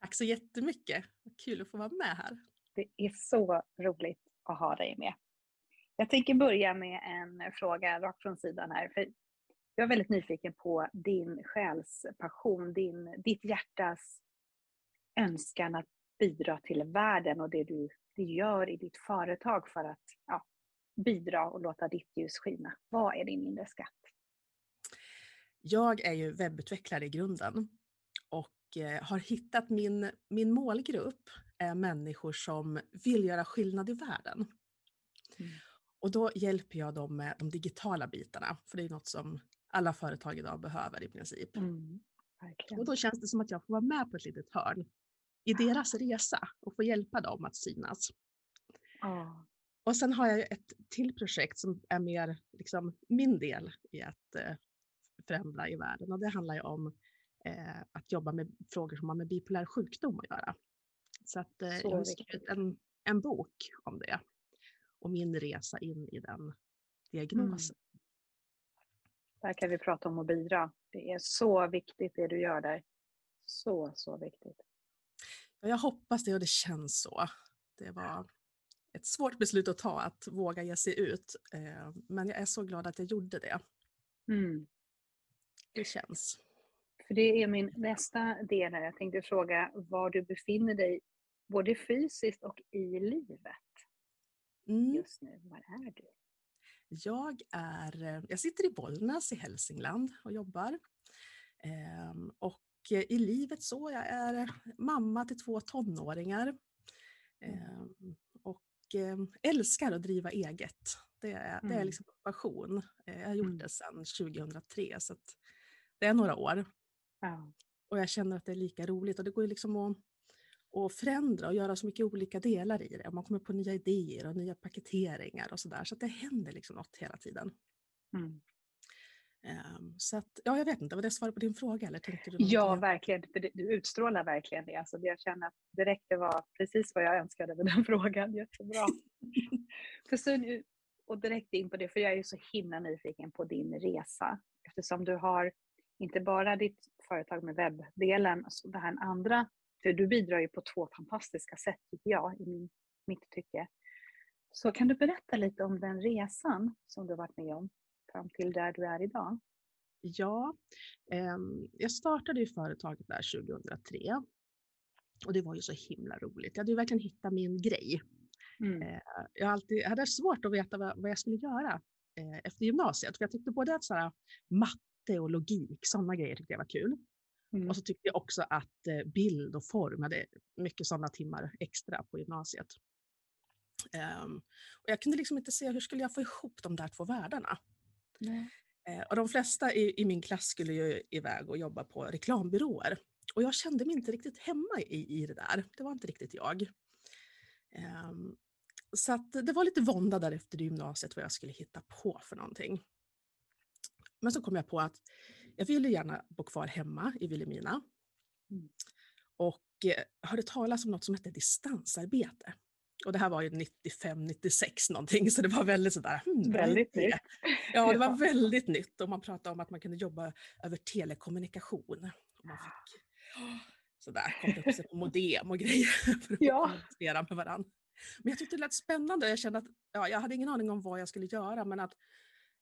Tack så jättemycket! Vad kul att få vara med här. Det är så roligt att ha dig med. Jag tänker börja med en fråga rakt från sidan här. För jag är väldigt nyfiken på din själspassion, din, ditt hjärtas önskan att bidra till världen och det du, du gör i ditt företag för att ja, bidra och låta ditt ljus skina. Vad är din inre skatt? Jag är ju webbutvecklare i grunden och har hittat min, min målgrupp är människor som vill göra skillnad i världen. Mm. Och då hjälper jag dem med de digitala bitarna, för det är något som alla företag idag behöver i princip. Mm, och då känns det som att jag får vara med på ett litet hörn i deras resa och få hjälpa dem att synas. Oh. Och sen har jag ett till projekt som är mer liksom, min del i att eh, förändra i världen och det handlar ju om eh, att jobba med frågor som har med bipolär sjukdom att göra. Så att eh, Så jag har skrivit en, en bok om det och min resa in i den diagnosen. Mm. Där kan vi prata om att bidra. Det är så viktigt det du gör där. Så, så viktigt. Jag hoppas det och det känns så. Det var ett svårt beslut att ta, att våga ge sig ut. Eh, men jag är så glad att jag gjorde det. Mm. Det känns. För det är min nästa del här. Jag tänkte fråga var du befinner dig både fysiskt och i livet mm. just nu. Var är du? Jag, är, eh, jag sitter i Bollnäs i Hälsingland och jobbar. Ehm, och i livet så, jag är mamma till två tonåringar. Ehm, och ehm, älskar att driva eget. Det är, mm. det är mm. liksom passion. Eh, jag har gjort mm. det sedan 2003 så det är några år. Ja. Och jag känner att det är lika roligt och det går ju liksom att, att förändra och göra så mycket olika delar i det. Man kommer på nya idéer och nya paketeringar och sådär. Så att det händer liksom något hela tiden. Mm. Um, så att, ja, jag vet inte, var det svar på din fråga? Eller tänkte du ja, verkligen. För du utstrålar verkligen det. Alltså, jag känner att direkt det var precis vad jag önskade med den frågan. Jättebra. för så, och direkt in på det, för jag är ju så himla nyfiken på din resa. Eftersom du har inte bara ditt företag med webbdelen, alltså det här andra, för du bidrar ju på två fantastiska sätt tycker jag, i min, mitt tycke. Så kan du berätta lite om den resan som du varit med om fram till där du är idag? Ja, eh, jag startade ju företaget där 2003 och det var ju så himla roligt. Jag hade ju verkligen hittat min grej. Mm. Eh, jag, alltid, hade svårt att veta vad, vad jag skulle göra eh, efter gymnasiet, för jag tyckte både att så här, matte matte och logik, sådana grejer tyckte jag var kul. Mm. Och så tyckte jag också att eh, bild och form, hade mycket sådana timmar extra på gymnasiet. Um, och jag kunde liksom inte se hur skulle jag få ihop de där två världarna. Mm. Uh, och de flesta i, i, min klass skulle ju iväg och jobba på reklambyråer. Och jag kände mig inte riktigt hemma i, i det där. Det var inte riktigt jag. Um, så det var lite vånda där efter gymnasiet vad jag skulle hitta på för någonting. Men så kom jag på att jag ville gärna bo kvar hemma i Vilhelmina. Mm. Och eh, hörde talas om något som hette distansarbete. Och det här var ju 95, 96 någonting, så det var väldigt sådär... Hmm, väldigt nytt. Ja, det var väldigt nytt och man pratade om att man kunde jobba över telekommunikation. Och man fick sådär, koppla upp sig på modem och grejer för att ja. kommunicera med varandra. Men jag tyckte det lät spännande jag kände att ja, jag hade ingen aning om vad jag skulle göra, men att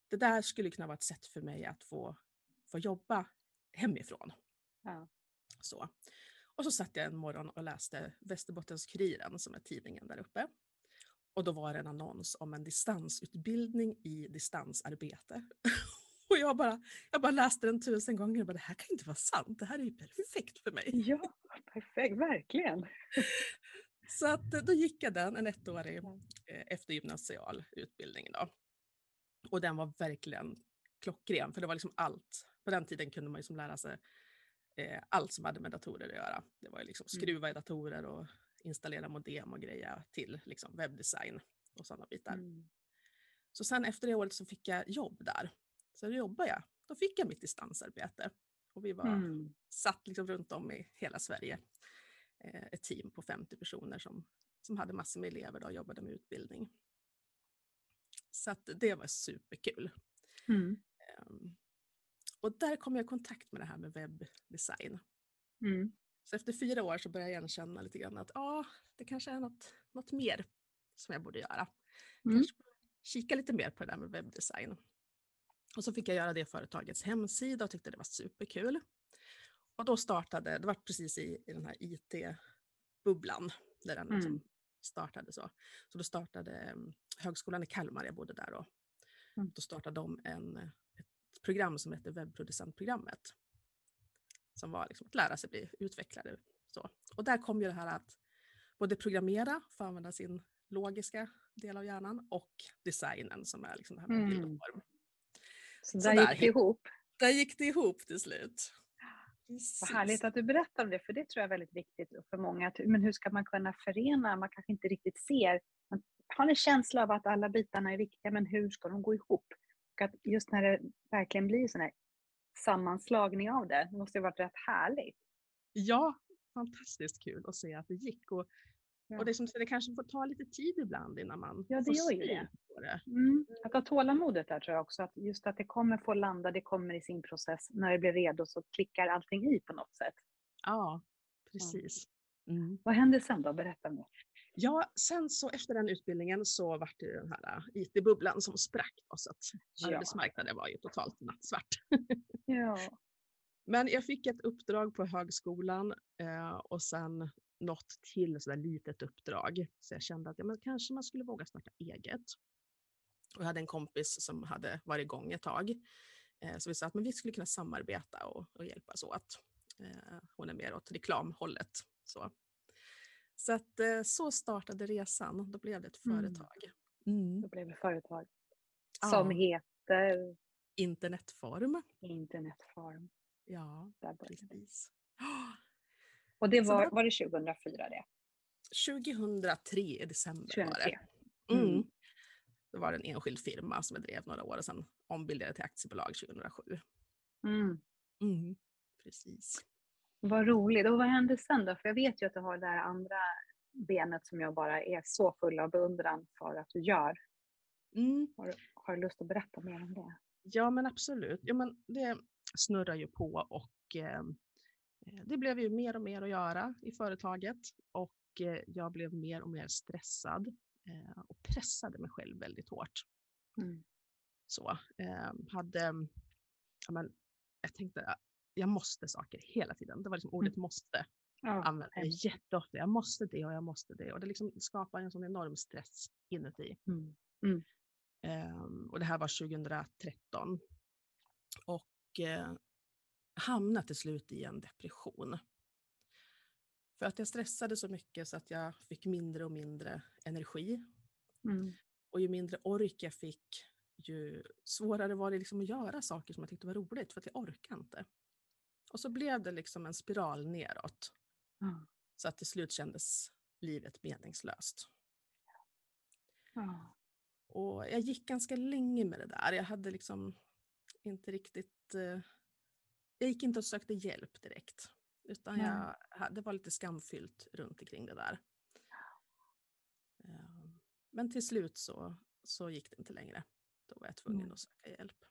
det där skulle kunna vara ett sätt för mig att få, få jobba hemifrån. Ja. Så. Och så satt jag en morgon och läste Västerbottens-Kuriren som är tidningen där uppe. Och då var det en annons om en distansutbildning i distansarbete. Och jag bara, jag bara läste den tusen gånger och bara, det här kan inte vara sant, det här är ju perfekt för mig. Ja, perfekt, verkligen. Så att då gick jag den, en ettårig eh, eftergymnasial utbildning. Då. Och den var verkligen klockren, för det var liksom allt. På den tiden kunde man liksom lära sig eh, allt som hade med datorer att göra. Det var liksom Mm. skruva i datorer och installera modem och greja till liksom webbdesign och sådana bitar. Mm. Så sen efter det året så fick jag jobb där. Så då jobbade jag. Då fick jag mitt distansarbete. Och vi var Mm. satt liksom runt om i hela Sverige. Eh, ett team på 50 personer som, som hade massor med elever då och jobbade med utbildning. Så att det var superkul. Mm. Ehm, och där kom jag i kontakt med det här med webbdesign. Mm. Så efter fyra år så började jag känna lite grann att ja, det kanske är något, något mer som jag borde göra. Mm. Kanske kika lite mer på det där med webbdesign. Och så fick jag göra det företagets hemsida och tyckte det var superkul. Och då startade, det var precis i, i den här IT-bubblan där den Mm. startade så. Så då startade um, Högskolan i Kalmar, jag bodde där då. Mm. Då startade de en, ett program som heter webbproducentprogrammet. Som var liksom att lära sig bli utvecklare. Så. Och där kom ju det här att både programmera för att använda sin logiska del av hjärnan och designen som är liksom det här med bild och Mm. form. Så Så där där gick det ihop. Där gick det ihop till slut. Vad härligt att du berättar om det, för det tror jag är väldigt viktigt för många. Men hur ska man kunna förena? Man kanske inte riktigt ser. Man har en känsla av att alla bitarna är viktiga, men hur ska de gå ihop? Och att just när det verkligen blir sån här sammanslagning av det, det måste ju varit rätt härligt. Ja, fantastiskt kul att se att det gick. Och, Ja. och det, som, det kanske får ta lite tid ibland innan man Ja, det får gör ju syn det. på det. Mm. Att ha tålamodet där tror jag också, att just att det kommer få landa, det kommer i sin process. När det blir redo så klickar allting i på något sätt. Ja, precis. Mm. Vad hände sen då? Berätta mer. Ja, sen så efter den utbildningen så var det den här äh, IT-bubblan som sprack. då, Så att Ja. arbetsmarknaden var ju totalt nattsvart. Ja. Men jag fick ett uppdrag på högskolan eh, och sen något till sådär litet uppdrag. Så jag kände att ja, men kanske man skulle våga starta eget. Och jag hade en kompis som hade varit igång ett tag. Eh, så vi sa att men vi skulle kunna samarbeta och, och hjälpas åt. Eh, hon är mer åt reklamhållet. Så, så, att, eh, så startade resan. Då blev det ett Mm. företag. Mm. Då blev det företag. Ja. Som heter Internetform. Internetfarm. Ja, Där började det. precis. Och det var, var det 2004 det? 2003 i december var 2003. det. Mm. Mm. Det var en enskild firma som jag drev några år och sen ombildade till aktiebolag 2007. Mm. Mm. Precis. Vad roligt. Och vad hände sen då? För jag vet ju att du har det här andra benet som jag bara är så full av beundran för att du gör. Mm. Har, har du lust att berätta mer om det? Ja men absolut. Ja, men det snurrar ju på och eh, det blev ju mer och mer att göra i företaget och eh, jag blev mer och mer stressad eh, och pressade mig själv väldigt hårt. Mm. Så, eh, hade, ja, men, jag tänkte jag måste saker hela tiden. Det var liksom ordet måste Ja, använde jag jätteofta. Jag måste det och jag måste det. Och det liksom skapar en sån enorm stress inuti. Mm. Ehm, och det här var 2013. Och eh, hamnade till slut i en depression. För att jag stressade så mycket så att jag fick mindre och mindre energi. Mm. Och ju mindre ork jag fick, ju svårare var det liksom att göra saker som jag tyckte var roligt, för att jag orkade inte. Och så blev det liksom en spiral neråt. Ja. Så att till slut kändes livet meningslöst. Ja. Och jag gick ganska länge med det där. Jag hade liksom inte riktigt... Eh, jag gick inte och sökte hjälp direkt. Utan Nej. jag, det var lite skamfyllt runt omkring det där. Eh, Men till slut så, så gick det inte längre. Då var jag tvungen Mm. att söka hjälp.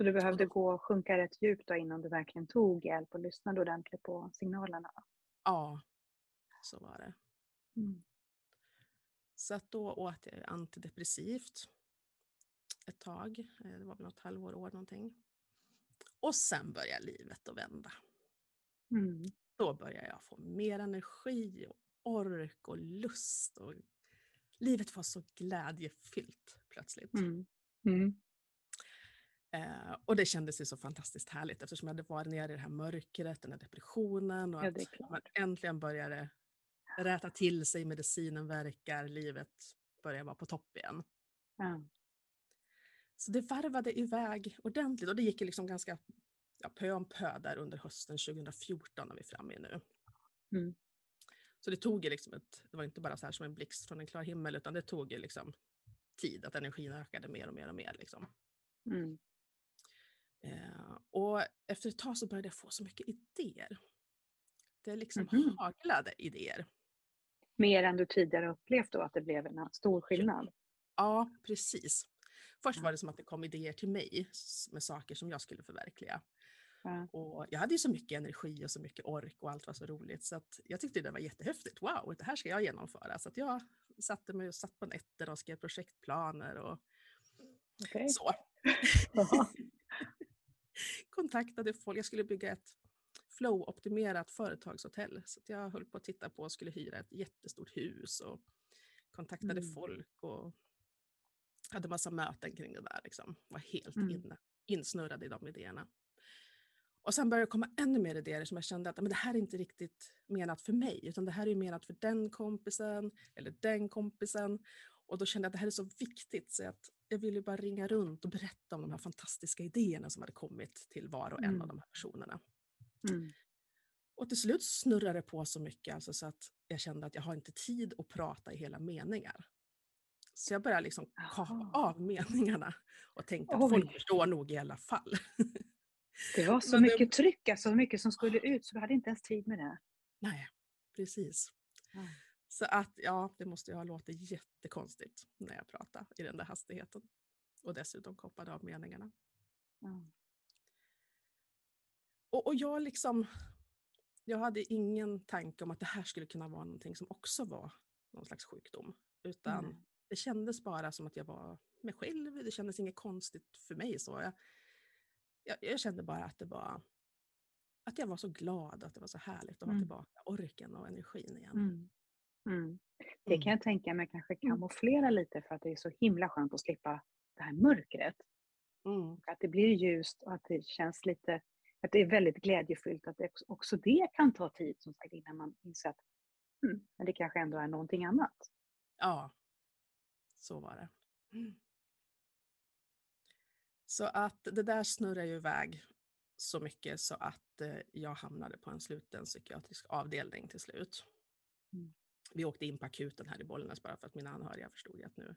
Så du behövde gå och sjunka rätt djupt då innan du verkligen tog hjälp och lyssnade ordentligt på signalerna? Ja, så var det. Mm. Så att då åt jag antidepressivt ett tag. Eh, Det var väl något halvår, år någonting. Och sen började livet att vända. Mm. Då började jag få mer energi och ork och lust. Och livet var så glädjefyllt plötsligt. Mm. Mm. Eh, och det kändes ju så fantastiskt härligt eftersom jag hade varit nere i det här mörkret, den här depressionen och Ja, att man äntligen började räta till sig, medicinen verkar, livet börjar vara på topp igen. Ja. Så det varvade iväg ordentligt och det gick ju liksom ganska ja, pö om pö där under hösten 2014 är vi framme i nu. Mm. Så det tog ju liksom ett, det var inte bara så här som en blixt från en klar himmel, utan det tog ju liksom tid, att energin ökade mer och mer och mer. Liksom. Mm. Eh, och efter ett tag så började jag få så mycket idéer. Det liksom Mhm. haglade idéer. Mer än du tidigare upplevt då att det blev en stor skillnad? Ja, precis. Först var det som att det kom idéer till mig med saker som jag skulle förverkliga. Ja. Och jag hade ju så mycket energi och så mycket ork och allt var så roligt så att jag tyckte det var jättehäftigt. Wow, det här ska jag genomföra. Så att jag satte mig och satt på nätter och skrev projektplaner och Okej. så. Kontaktade folk. Jag skulle bygga ett flow-optimerat företagshotell. Så jag höll på att titta på och skulle hyra ett jättestort hus och kontaktade Mm. folk och hade massa möten kring det där. Liksom. Var helt Mm. inne, insnurrad i de idéerna. Och sen började det komma ännu mer idéer som jag kände att men det här är inte riktigt menat för mig, utan det här är menat för den kompisen eller den kompisen. Och då kände jag att det här är så viktigt så att jag ville bara ringa runt och berätta om de här fantastiska idéerna som hade kommit till var och en Mm. av de här personerna. Mm. Och till slut snurrade det på så mycket alltså så att jag kände att jag har inte tid att prata i hela meningar. Så jag började liksom kapa av meningarna och tänkte att Oj. folk förstår nog i alla fall. Det var så Men det- mycket tryck, alltså så mycket som skulle ut så du hade inte ens tid med det. Nej, precis. Ja. Så att ja, det måste ju ha låtit jättekonstigt när jag pratade i den där hastigheten. Och dessutom kopplade av meningarna. Ja. Och, och jag liksom, jag hade ingen tanke om att det här skulle kunna vara någonting som också var någon slags sjukdom. Utan Nej. det kändes bara som att jag var mig själv. Det kändes inget konstigt för mig. Så jag, jag, jag kände bara att det var att jag var så glad att det var så härligt att ha Mm. tillbaka orken och energin igen. Mm. Mm. Det Mm. kan jag tänka mig kanske kamouflera lite för att det är så himla skönt att slippa det här mörkret. Mm. Att det blir ljust och att det känns lite, att det är väldigt glädjefyllt. Att det också, det kan ta tid som sagt innan man inser att mm, men det kanske ändå är någonting annat. Ja, så var det. Mm. Så att det där snurrar ju iväg så mycket så att eh, jag hamnade på en sluten psykiatrisk avdelning till slut. Mm. Vi åkte in på akuten här i Bollnäs bara för att mina anhöriga förstod att nu,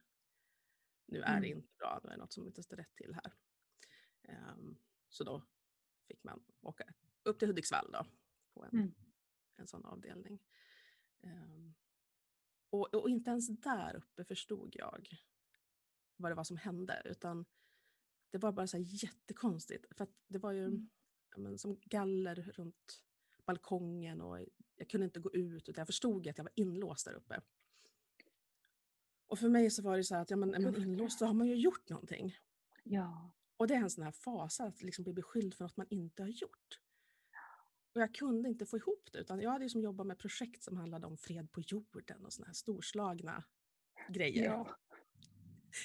nu är det Mm. inte bra, nu är det något som inte står rätt till här. Ehm, så då fick man åka upp till Hudiksvall då, på en, Mm. en sån avdelning. Ehm, och, och inte ens där uppe förstod jag vad det var som hände, utan det var bara så här jättekonstigt. För att det var ju Mm. men, som galler runt balkongen och jag kunde inte gå ut utan jag förstod att jag var inlåst där uppe. Och för mig så var det så här att ja, men, är man inlåst så har man ju gjort någonting. Ja. Och det är en sån här fasa att liksom bli beskylld för något man inte har gjort. Och jag kunde inte få ihop det utan jag hade ju som jobbat med projekt som handlade om fred på jorden och såna här storslagna grejer. ja.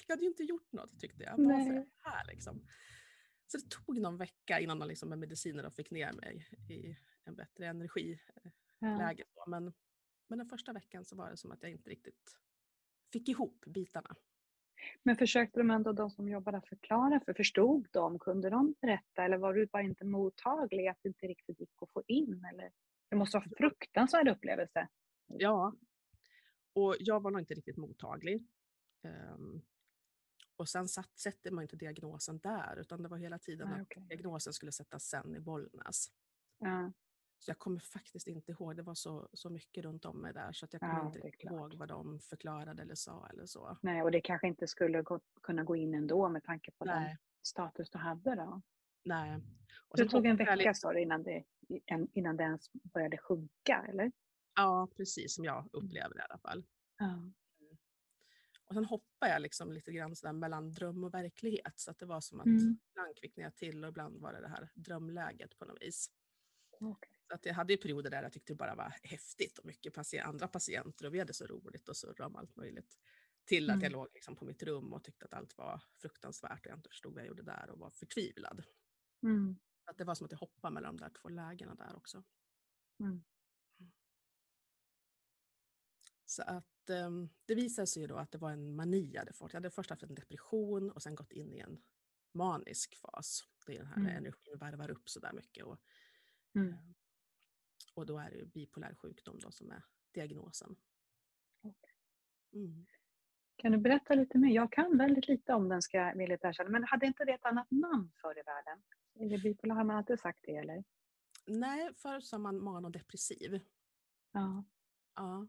Jag hade ju inte gjort något tyckte jag. Varför är det här liksom? Så det tog någon vecka innan man liksom med mediciner och fick ner mig i en bättre energiläge. Ja. då. Men, men den första veckan så var det som att jag inte riktigt fick ihop bitarna. Men försökte de ändå, de som jobbade, förklara? För förstod de? Kunde de berätta? Eller var du bara inte mottaglig? Att det inte riktigt gick att få in? Eller? Det måste vara en fruktansvärd upplevelse. Ja, och jag var nog inte riktigt mottaglig. Ehm, och sen satt, sätter man inte diagnosen där, utan det var hela tiden Nej, att okej. diagnosen skulle sättas sen i Bollnäs. Ja. Så jag kommer faktiskt inte ihåg, det var så, så mycket runt om mig där så att jag kommer Ja, inte ihåg vad de förklarade eller sa eller så. Nej, och det kanske inte skulle gå, kunna gå in ändå med tanke på den Nej, status du hade då. nej. Och Det tog en vecka sa du innan det, innan det ens började sjunka, eller? Ja, precis som jag upplevde det i alla fall. Ja. Och sen hoppade jag liksom lite grann sådär mellan dröm och verklighet. Så att det var som att Mm. ibland kvicknade jag till och ibland var det det här drömläget på något vis. Okej. Att jag hade ju perioder där jag tyckte det bara var häftigt och mycket patient, andra patienter och vi hade så roligt och surra om allt möjligt. Till att jag Mm. låg liksom på mitt rum och tyckte att allt var fruktansvärt och jag inte förstod vad jag gjorde där och var förtvivlad. Mm. Att det var som att jag hoppade mellan de där två lägena där också. Mm. Så att ehm, det visade sig ju då att det var en mani jag hade fått. Jag hade först haft en depression och sen gått in i en manisk fas. Det är den här Mm. energin varvar upp så där mycket. Och, Mm. Och då är det bipolär sjukdom då som är diagnosen. Mm. Kan du berätta lite mer? Jag kan väldigt lite om den ska erkänna. Men hade inte det ett annat namn förr i världen? Är det bipolär? Har man alltid sagt det eller? Nej, förut sa man manodepressiv. Ja. Ja.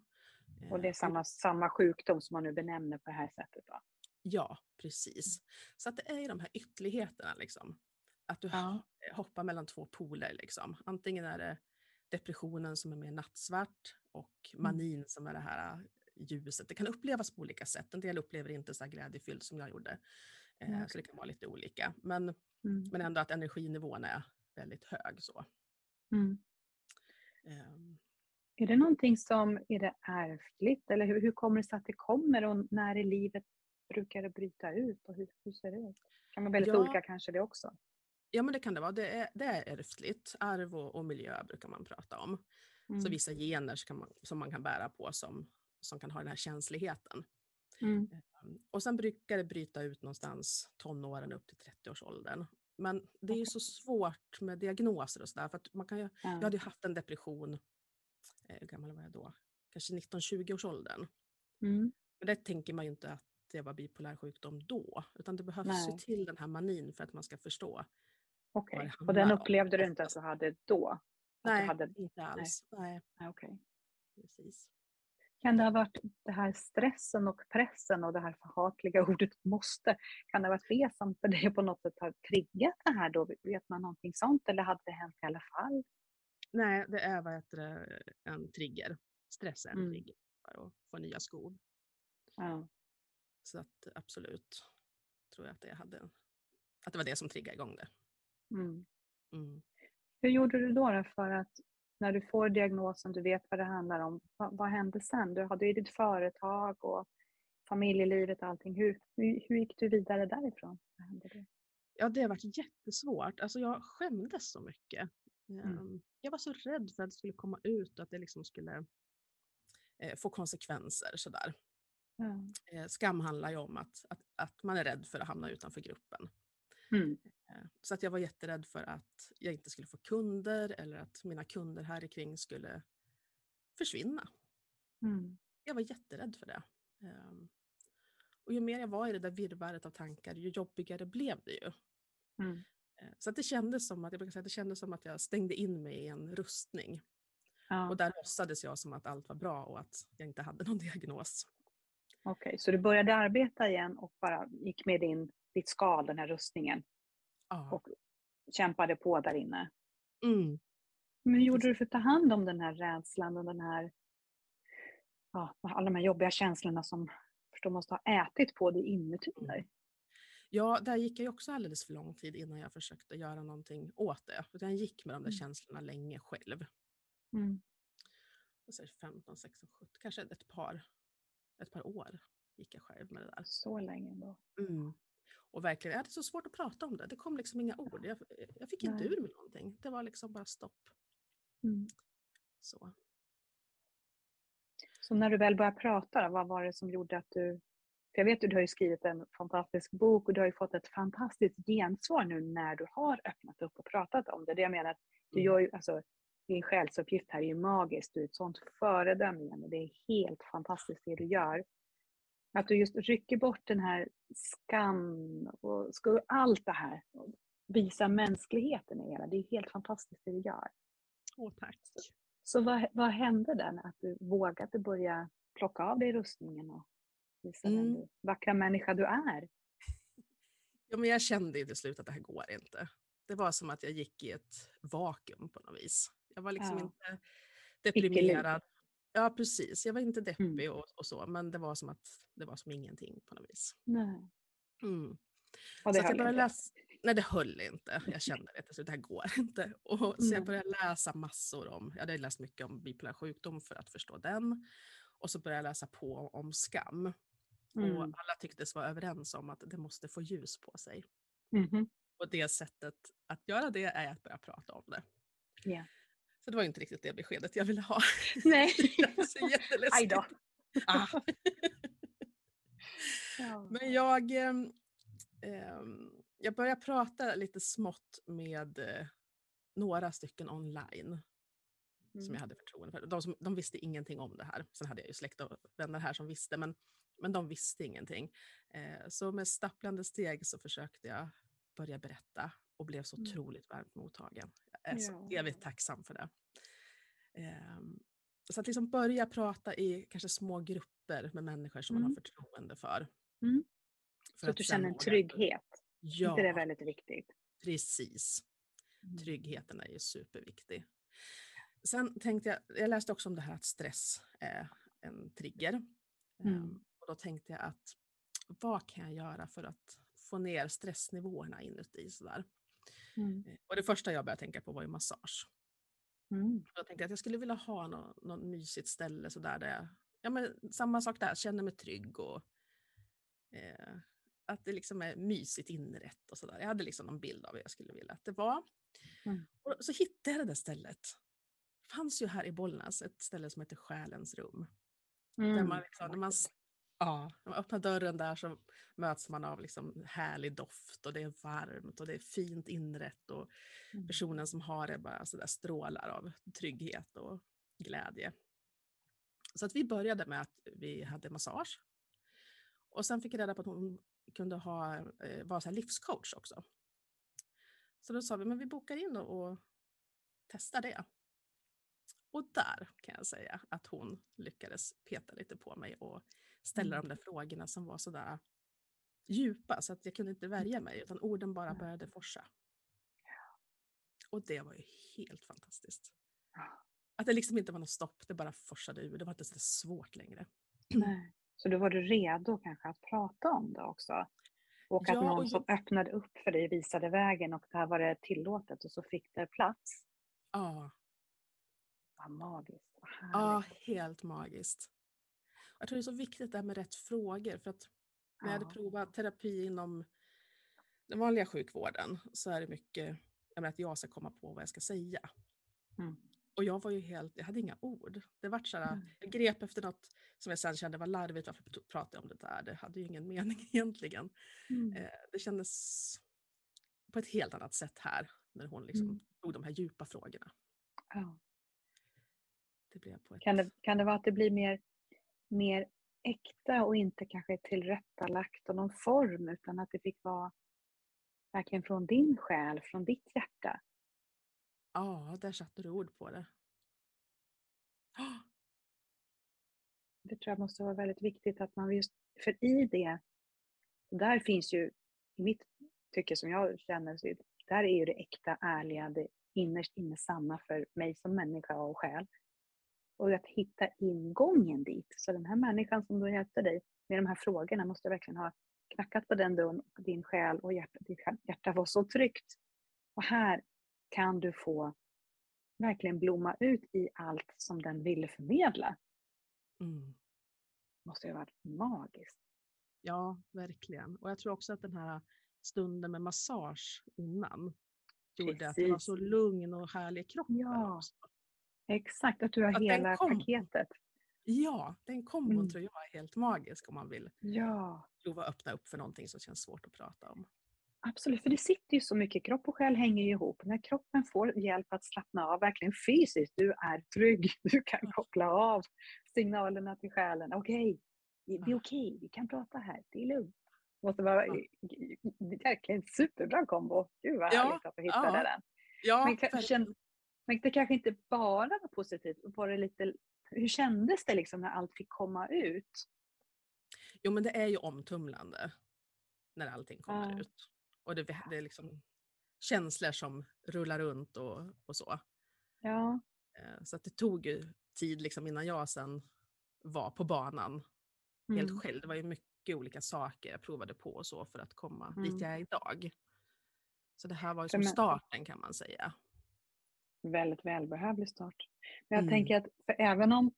Och det är Eh, samma, samma sjukdom som man nu benämner på det här sättet då? Ja, precis. Så att det är ju de här ytterligheterna liksom. Att du Ja. ho- hoppar mellan två poler liksom. Antingen är det depressionen som är mer nattsvart och Mm. manin som är det här äh, ljuset. Det kan upplevas på olika sätt. En del upplever inte så här glädjefylld som jag gjorde. Eh, Ja, Så det kan vara lite olika. Men, Mm. men ändå att energinivån är väldigt hög så. Mm. Ehm, Är det någonting som, är det ärftligt eller hur, hur kommer det sig att det kommer och när i livet brukar det bryta ut och hur, hur ser det ut? Kan vara väldigt Ja. olika kanske det också? Ja men det kan det vara. Det är, det är ärftligt. Arv och, och miljö brukar man prata om. Så Mm. vissa gener som man, som man kan bära på som, som kan ha den här känsligheten. Mm. Ehm, Och sen brukar det bryta ut någonstans tonåren upp till 30-årsåldern. Men det är ju så svårt med diagnoser och sådär. Man kan ju, jag Ja. hade ju haft en depression, eh, hur gammal var jag då? Kanske 19-20-årsåldern. Mm. Men det tänker man ju inte att det var bipolär sjukdom då. Utan det behövs ju Nej. till den här manin för att man ska förstå. Okej, det och den om. upplevde du inte att du hade då? Nej, hade... inte alls. Nej. Nej, okej. precis. Kan det ha varit det här stressen och pressen och det här förhatliga ordet måste? Kan det ha varit det som för dig på något sätt har triggat det här då? Vet man någonting sånt eller hade det hänt i alla fall? Nej, det är vad heter en trigger. Stress är en Mm. trigger för att få nya skov. Ja. Så att absolut tror jag att det, hade, att det var det som triggade igång det. Mm. Mm. Hur gjorde du då, då för att när du får diagnosen, du vet vad det handlar om, vad, vad hände sen? Du hade ju ditt företag och familjelivet och allting. Hur, hur, hur gick du vidare därifrån? Vad hände då? Ja, det har varit jättesvårt. Alltså jag skämdes så mycket. Mm. Ehm, Jag var så rädd för att det skulle komma ut och att det liksom skulle eh, få konsekvenser sådär. Ja. Eh, Skam handlar ju om att, att, att man är rädd för att hamna utanför gruppen. Mm. Eh, Så att jag var jätterädd för att jag inte skulle få kunder eller att mina kunder här kring skulle försvinna. Mm. Jag var jätterädd för det. Ehm, Och ju mer jag var i det där virrvarret av tankar, ju jobbigare blev det ju. Mm. Eh, Så att det kändes som att jag brukar säga, det kändes som att jag stängde in mig i en rustning. Ja. Och där låtsades jag som att allt var bra och att jag inte hade någon diagnos. Okej, så du började arbeta igen och bara gick med din, ditt skal, den här rustningen, Ja. och kämpade på där inne. Mm. Men hur gjorde du för att ta hand om den här rädslan och den här, ja, alla de här jobbiga känslorna som förstår måste ha ätit på dig inuti Mm. dig? Ja, där gick jag också alldeles för lång tid innan jag försökte göra någonting åt det. Utan jag gick med de där Mm. känslorna länge själv. Mm. Och så 15, 16, 17, kanske ett par, ett par år gick jag själv med det där. Så länge ändå. Mm. Och verkligen, jag hade så svårt att prata om det. Det kom liksom inga ord. Jag, jag fick inte Nej. ur mig någonting. Det var liksom bara stopp. Mm. Så. Så när du väl började prata, vad var det som gjorde att du... För jag vet att du har skrivit en fantastisk bok och du har ju fått ett fantastiskt gensvar nu när du har öppnat upp och pratat om det. Det jag menar, att du Mm. gör ju, alltså, din själsuppgift här är ju magisk. Du är ett sånt föredöme. Det är helt fantastiskt det du gör. Att du just rycker bort den här skam och ska, allt det här. Visa mänskligheten i hela. Det är helt fantastiskt det du gör. Åh, tack. Så vad, vad hände där när att du vågade börja plocka av dig rustningen och visa den Mm. du, vackra människa du är? Ja, men jag kände ju till slut att det här går inte. Det var som att jag gick i ett vakuum på något vis. Jag var liksom Ja. inte deprimerad. Ja, precis. Jag var inte deppig och, och så, men det var som att det var som ingenting på något vis. Nej. Mm. Och Så det att jag började inte. läsa, nej det höll inte. Jag kände det till slut, det här går inte. Och, så Mm. jag började läsa massor om, jag hade läst mycket om bipolär sjukdom för att förstå den. Och så började jag läsa på om skam. Och Mm. alla tycktes vara överens om att det måste få ljus på sig. Mhm. Och det sättet att göra det är att börja prata om det. Ja. Så det var inte riktigt det beskedet jag ville ha. Nej. Det är så jätteläskigt. Aj då. Ah. Ja. Men jag, ehm, jag började prata lite smått med eh, några stycken online som Mm. jag hade förtroende för. De, som, de visste ingenting om det här. Sen hade jag ju släkt och vänner här som visste, men, men de visste ingenting. Eh, så med stapplande steg så försökte jag börja berätta och blev så Mm. otroligt varmt mottagen. Är så Ja. evigt tacksam för det. Ehm, så att liksom börja prata i kanske små grupper med människor som man har Mm. förtroende för. Mm. För Så att du sen känner en trygghet. Ja, det är väldigt viktigt? precis. Mm. Tryggheten är ju superviktig. Sen tänkte jag, jag läste också om det här att stress är en trigger. Mm. Ehm, och då tänkte jag att vad kan jag göra för att få ner stressnivåerna inuti sådär. Mm. Eh, Och det första jag började tänka på var ju massage. Mm. Jag tänkte att jag skulle vilja ha något, något mysigt ställe sådär där jag, ja men samma sak där, känner mig trygg och eh, att det liksom är mysigt inrätt och sådär. Jag hade liksom någon bild av hur jag skulle vilja att det var. Mm. Och så hittade jag det där stället. Det fanns ju här i Bollnäs ett ställe som heter Själens rum. Där Mm. man liksom, när, man, ja, när man öppnar dörren där så möts man av liksom härlig doft och det är varmt och det är fint inrätt och Mm. personen som har det bara så strålar av trygghet och glädje. Så att vi började med att vi hade massage. Och sen fick jag reda på att hon kunde ha, eh, vara så livscoach också. Så då sa vi, men vi bokar in och, och testar det. Och där kan jag säga att hon lyckades peta lite på mig och ställa Mm. de där frågorna som var sådär djupa så att jag kunde inte värja mig utan orden bara började forsa. Och det var ju helt fantastiskt. Att det liksom inte var något stopp, det bara forsade ur. Det var inte så svårt längre. Nej. Så då var du redo kanske att prata om det också? Och att Ja, någon och som öppnade upp för dig visade vägen och där var det tillåtet och så fick det plats? Ja, Vad magiskt, vad ja helt magiskt. Jag tror det är så viktigt det här med rätt frågor för att när jag hade provat terapi inom den vanliga sjukvården så är det mycket jag menar, att jag ska komma på vad jag ska säga. Mm. Och jag var ju helt, jag hade inga ord. Det vart såhär, Mm. jag grep efter något som jag sen kände var larvigt, varför pr- pratade jag om det där? Det hade ju ingen mening egentligen. Mm. Eh, det kändes på ett helt annat sätt här när hon liksom Mm. tog de här djupa frågorna. Ja. Det blev på ett... Kan, det, kan det vara att det blir mer, mer äkta och inte kanske tillrättalagt och någon form utan att det fick vara verkligen från din själ, från ditt hjärta? Ja, där satte du ord på det. Det tror jag måste vara väldigt viktigt att man just, för i det, där finns ju, i mitt tycke som jag känner, så där är ju det äkta, ärliga, det innerst inne sanna för mig som människa och själ. Och att hitta ingången dit. Så den här människan som då hjälpte dig med de här frågorna måste verkligen ha knackat på den dörren och din själ och hjärta, ditt hjärta var så tryggt. Och här kan du få verkligen blomma ut i allt som den ville förmedla. Mm. måste ju ha varit magiskt. Ja, verkligen. Och jag tror också att den här stunden med massage innan gjorde att jag var Precis. så lugn och härlig i kroppen. Ja. också. Exakt, att du har Att hela kom. paketet. Ja, den kombon Mm. tror jag är helt magisk om man vill Ja, prova att öppna upp för någonting som känns svårt att prata om. absolut. För det sitter ju så mycket, kropp och själ hänger ju ihop. När kroppen får hjälp att slappna av, verkligen fysiskt, du är trygg, du kan koppla av signalerna till själen. Okej, det det är okej, vi kan prata här, det är lugnt. Det måste vara Ja. verkligen superbra kombo. Gud vad Ja, härligt att du hittade ja. den. Ja, Men, men det kanske inte bara var positivt. Var det lite, hur kändes det liksom när allt fick komma ut? Jo, men det är ju omtumlande när allting kommer Ja. ut. Och det, det är liksom känslor som rullar runt och, och så. Ja, Eh, Så att det tog ju tid liksom innan jag sen var på banan mm. helt själv. Det var ju mycket olika saker jag provade på och så för att komma Mm. dit jag är idag. Så det här var ju som starten kan man säga. Väldigt välbehövlig start. Men jag Mm. tänker att för även om,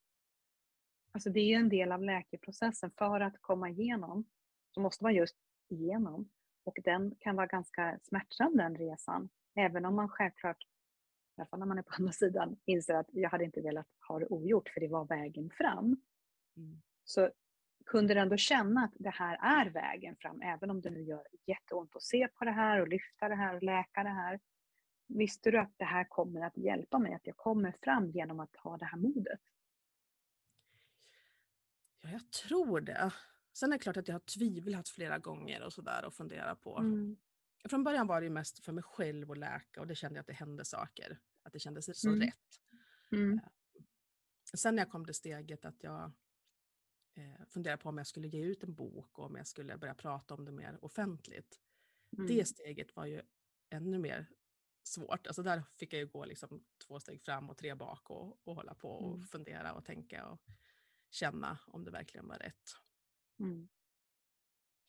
alltså det är ju en del av läkeprocessen, för att komma igenom så måste man just igenom. Och den kan vara ganska smärtsam den resan. Även om man självklart, i alla fall när man är på andra sidan, inser att jag hade inte velat ha det ogjort för det var vägen fram. Mm. Så kunde du ändå känna att det här är vägen fram, även om det nu gör jätteont att se på det här och lyfta det här och läka det här? Visste du att det här kommer att hjälpa mig, att jag kommer fram genom att ha det här modet? Ja, jag tror det. Sen är det klart att jag har tvivlat flera gånger och sådär och funderat på. Mm. Från början var det mest för mig själv att läka och det kände jag att det hände saker. Att det kändes så mm. rätt. Mm. Eh, sen när jag kom till steget att jag eh, funderade på om jag skulle ge ut en bok och om jag skulle börja prata om det mer offentligt. Mm. Det steget var ju ännu mer svårt. Alltså där fick jag ju gå liksom två steg fram och tre bak och, och hålla på och mm. fundera och tänka och känna om det verkligen var rätt. Mm.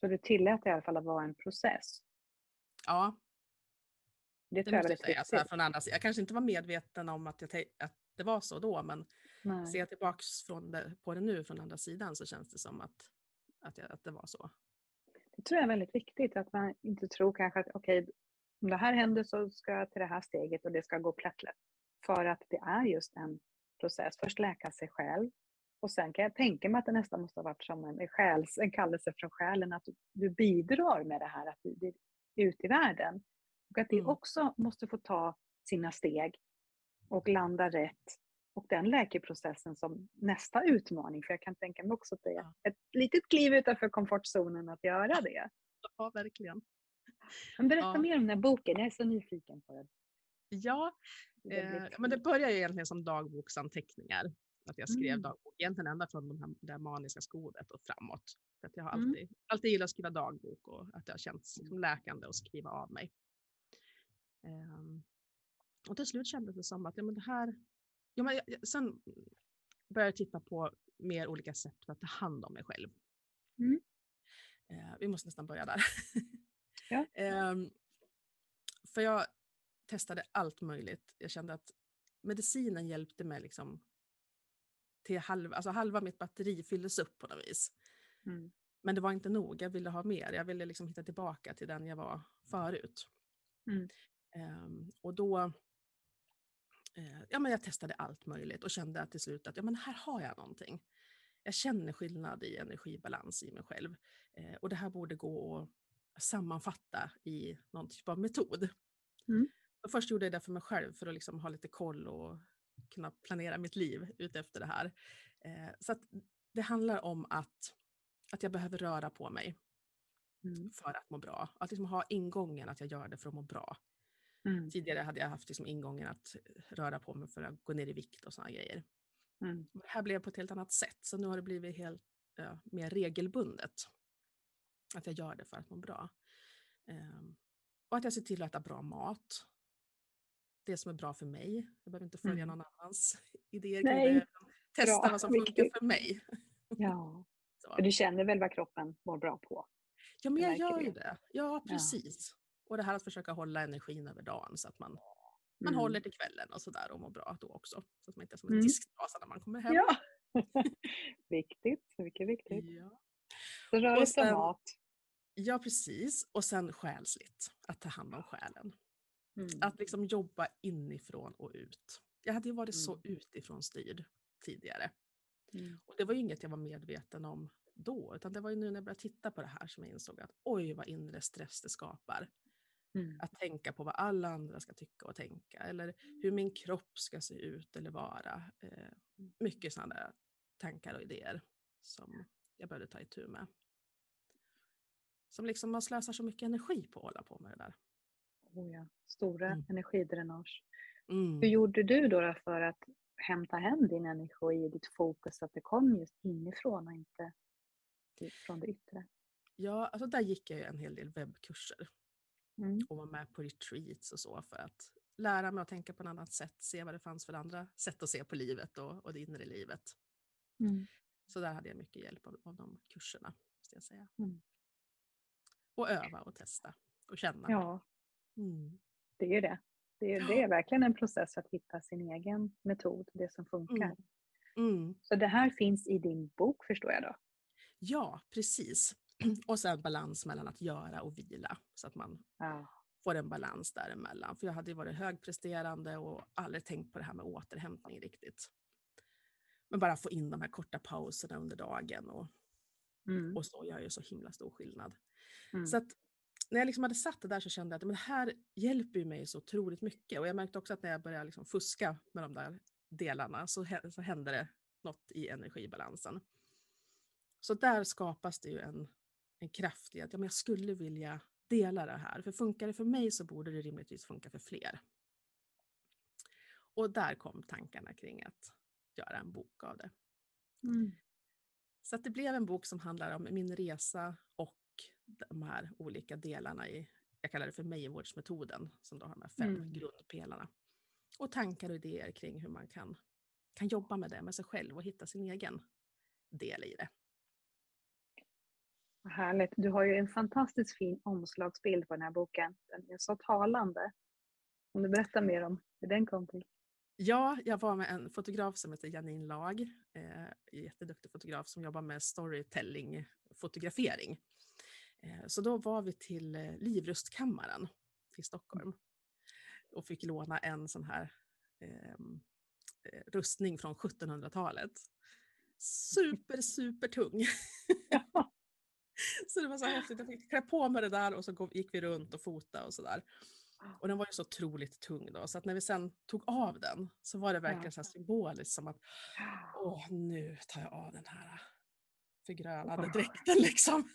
Så du tillät i alla fall att vara en process? Ja. Det, tror det jag säga. Så från andra. Jag kanske inte var medveten om att, jag, att det var så då, men Nej. ser jag det, på det nu från andra sidan så känns det som att, att, jag, att det var så. Det tror jag är väldigt viktigt, att man inte tror kanske att okej, okay, om det här händer så ska jag till det här steget och det ska gå plättlätt. För att det är just en process. Först läka sig själv och sen kan jag tänka mig att det nästan måste ha varit som en, själs, en kallelse från själen att du bidrar med det här att du, du, ut i världen. Och att det mm. också måste få ta sina steg och landa rätt. Och den läkeprocessen som nästa utmaning, för jag kan tänka mig också att det är ett litet kliv utanför komfortzonen att göra det. Ja, verkligen. Men berätta ja. mer om den här boken, jag är så nyfiken på den. Ja, eh, men det börjar ju egentligen som dagboksanteckningar. Att jag skrev mm. dagbok, egentligen ända från de här, det maniska skodet och framåt. För att jag har mm. alltid, mm. alltid gillat att skriva dagbok och att det har känts liksom läkande att skriva av mig. Um, och till slut kändes det som att ja, men det här... Ja, men jag, sen började jag titta på mer olika sätt för att ta hand om mig själv. Mm. Uh, vi måste nästan börja där. Ja. um, för jag testade allt möjligt. Jag kände att medicinen hjälpte mig liksom till halva, alltså halva mitt batteri fylldes upp på något vis. Mm. Men det var inte nog, jag ville ha mer. Jag ville liksom hitta tillbaka till den jag var förut. Mm. Um, och då uh, ja, men jag testade allt möjligt och kände att till slut att ja, men här har jag någonting. Jag känner skillnad i energibalans i mig själv. Uh, och det här borde gå att sammanfatta i någon typ av metod. Mm. Först gjorde jag det för mig själv för att liksom ha lite koll och kunna planera mitt liv utefter det här. Eh, så det handlar om att, att jag behöver röra på mig mm. för att må bra. Att liksom ha ingången att jag gör det för att må bra. Mm. Tidigare hade jag haft liksom ingången att röra på mig för att gå ner i vikt och sådana grejer. Mm. Det här blev på ett helt annat sätt, så nu har det blivit helt ja, mer regelbundet. Att jag gör det för att må bra. Um, och att jag ser till att äta bra mat det som är bra för mig. Jag behöver inte följa mm. någon annans idéer. Nej. Testa bra, vad som funkar för mig. Ja, du känner väl vad kroppen mår bra på? Ja, men jag gör ju det. Ja, precis. Ja. Och det här att försöka hålla energin över dagen så att man, man mm. håller till kvällen och sådär och mår bra då också. Så att man inte är som en mm. disktrasa när man kommer hem. Ja. viktigt, mycket viktigt. Ja. Så rörelse och mat. Ja, precis. Och sen själsligt, att ta hand om själen. Mm. Att liksom jobba inifrån och ut. Jag hade ju varit mm. så utifrån styrd tidigare. Mm. Och det var ju inget jag var medveten om då, utan det var ju nu när jag började titta på det här som jag insåg att oj vad inre stress det skapar. Mm. Att tänka på vad alla andra ska tycka och tänka, eller hur min kropp ska se ut eller vara. Eh, mycket sådana tankar och idéer som jag började ta itu med. Som liksom man slösar så mycket energi på att hålla på med det där oh ja, stora mm. energidränage. Mm. Hur gjorde du då för att hämta hem din energi, ditt fokus, så att det kom just inifrån och inte från det yttre? Ja, alltså där gick jag en hel del webbkurser mm. och var med på retreats och så för att lära mig att tänka på ett annat sätt, se vad det fanns för andra sätt att se på livet och, och det inre livet. Mm. Så där hade jag mycket hjälp av, av de kurserna, måste jag säga. Mm. Och öva och testa och känna. Ja, Mm. Det är ju det. Det är, det är verkligen en process att hitta sin egen metod, det som funkar. Mm. Mm. Så det här finns i din bok förstår jag då? Ja, precis. Och sen balans mellan att göra och vila så att man ja. får en balans däremellan. För jag hade ju varit högpresterande och aldrig tänkt på det här med återhämtning riktigt. Men bara få in de här korta pauserna under dagen och Mm. Och så gör ju så himla stor skillnad. Mm. Så att när jag liksom hade satt det där så kände jag att men det här hjälper ju mig så otroligt mycket. Och jag märkte också att när jag började liksom fuska med de där delarna så, så hände det något i energibalansen. Så där skapas det ju en, en kraft i att ja, men jag skulle vilja dela det här. För funkar det för mig så borde det rimligtvis funka för fler. Och där kom tankarna kring att göra en bok av det. Mm. Så att det blev en bok som handlar om min resa och de här olika delarna i, jag kallar det för Meijevårdsmetoden, som då har de här fem mm. grundpelarna. Och tankar och idéer kring hur man kan, kan jobba med det med sig själv och hitta sin egen del i det. Vad härligt. Du har ju en fantastiskt fin omslagsbild på den här boken. Den är så talande. Om du berättar mer om hur den kom till? Ja, jag var med en fotograf som heter Janine Lag, eh, jätteduktig fotograf som jobbar med storytelling, fotografering. Eh, så då var vi till eh, Livrustkammaren i Stockholm och fick låna en sån här ehm, eh, rustning från 1700-talet. Super, super tung. så det var så häftigt. Jag fick klä på mig det där och så gick vi runt och fota och sådär. Och den var ju så otroligt tung då, så att när vi sen tog av den så var det verkligen så symboliskt som att åh, nu tar jag av den här förgrönade dräkten liksom.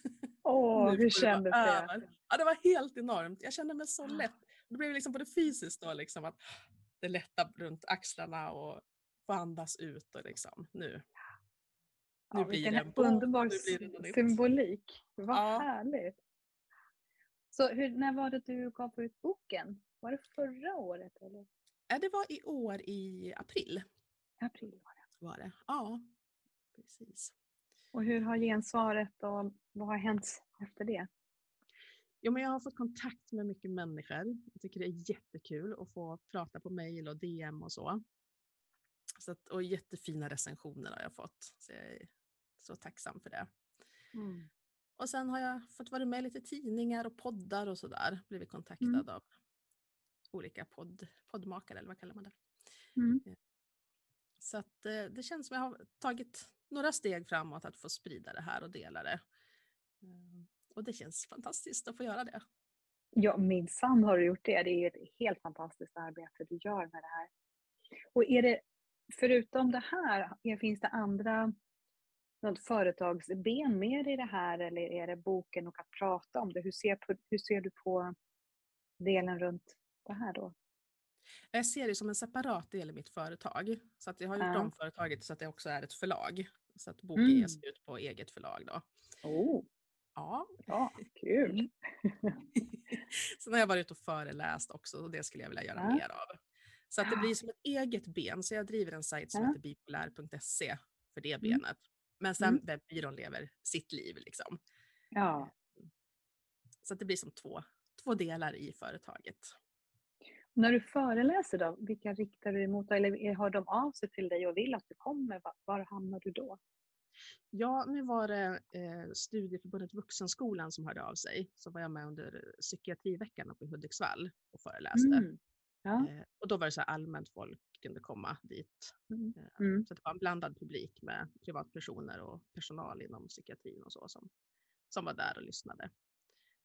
Åh, hur kändes det? Ja, det var helt enormt. Jag kände mig så lätt. Det blev liksom både fysiskt då, liksom att det lättade runt axlarna och få andas ut och liksom nu. Nu ja, blir det en underbar symbolik. Vad ja. härligt. Så hur, när var det du gav ut boken? Var det förra året? Eller? Ja, det var i år i april. April var det. Var det. Ja, precis. Och hur har gensvaret och vad har hänt efter det? Jo, men jag har fått kontakt med mycket människor. Jag tycker det är jättekul att få prata på mejl och DM och så. så att, och jättefina recensioner har jag fått. Så jag är så tacksam för det. Mm. Och sen har jag fått vara med i lite tidningar och poddar och sådär. Blivit kontaktad mm. av olika podd, poddmakare eller vad kallar man det? Mm. Eh, så att eh, det känns som jag har tagit några steg framåt att få sprida det här och dela det. Ehm, och det känns fantastiskt att få göra det. Ja, minsann har du gjort det. Det är ett helt fantastiskt arbete du gör med det här. Och är det, förutom det här, finns det andra något företagsben mer i det här eller är det boken och att prata om det? Hur ser, hur ser du på delen runt det här då? Jag ser det som en separat del i mitt företag. Så att jag har gjort ja. om företaget så att det också är ett förlag. Så att boken mm. ges ut på eget förlag då. Oh. Ja. ja, kul. Sen har jag varit ute och föreläst också och det skulle jag vilja göra ja. mer av. Så att det blir som ett eget ben. Så jag driver en sajt som ja. heter bipolär.se för det mm. benet. Men sen mm. webbbyrån lever sitt liv liksom. Ja. Så att det blir som två, två delar i företaget. När du föreläser då, vilka riktar du dig mot? Eller har de av sig till dig och vill att du kommer? Var hamnar du då? Ja, nu var det eh, Studieförbundet Vuxenskolan som hörde av sig. Så var jag med under psykiatriveckan uppe i Hudiksvall och föreläste. Mm. Ja. Eh, och då var det så allmänt folk kunde komma dit. Mm. Eh, mm. Så det var en blandad publik med privatpersoner och personal inom psykiatrin och så som, som var där och lyssnade.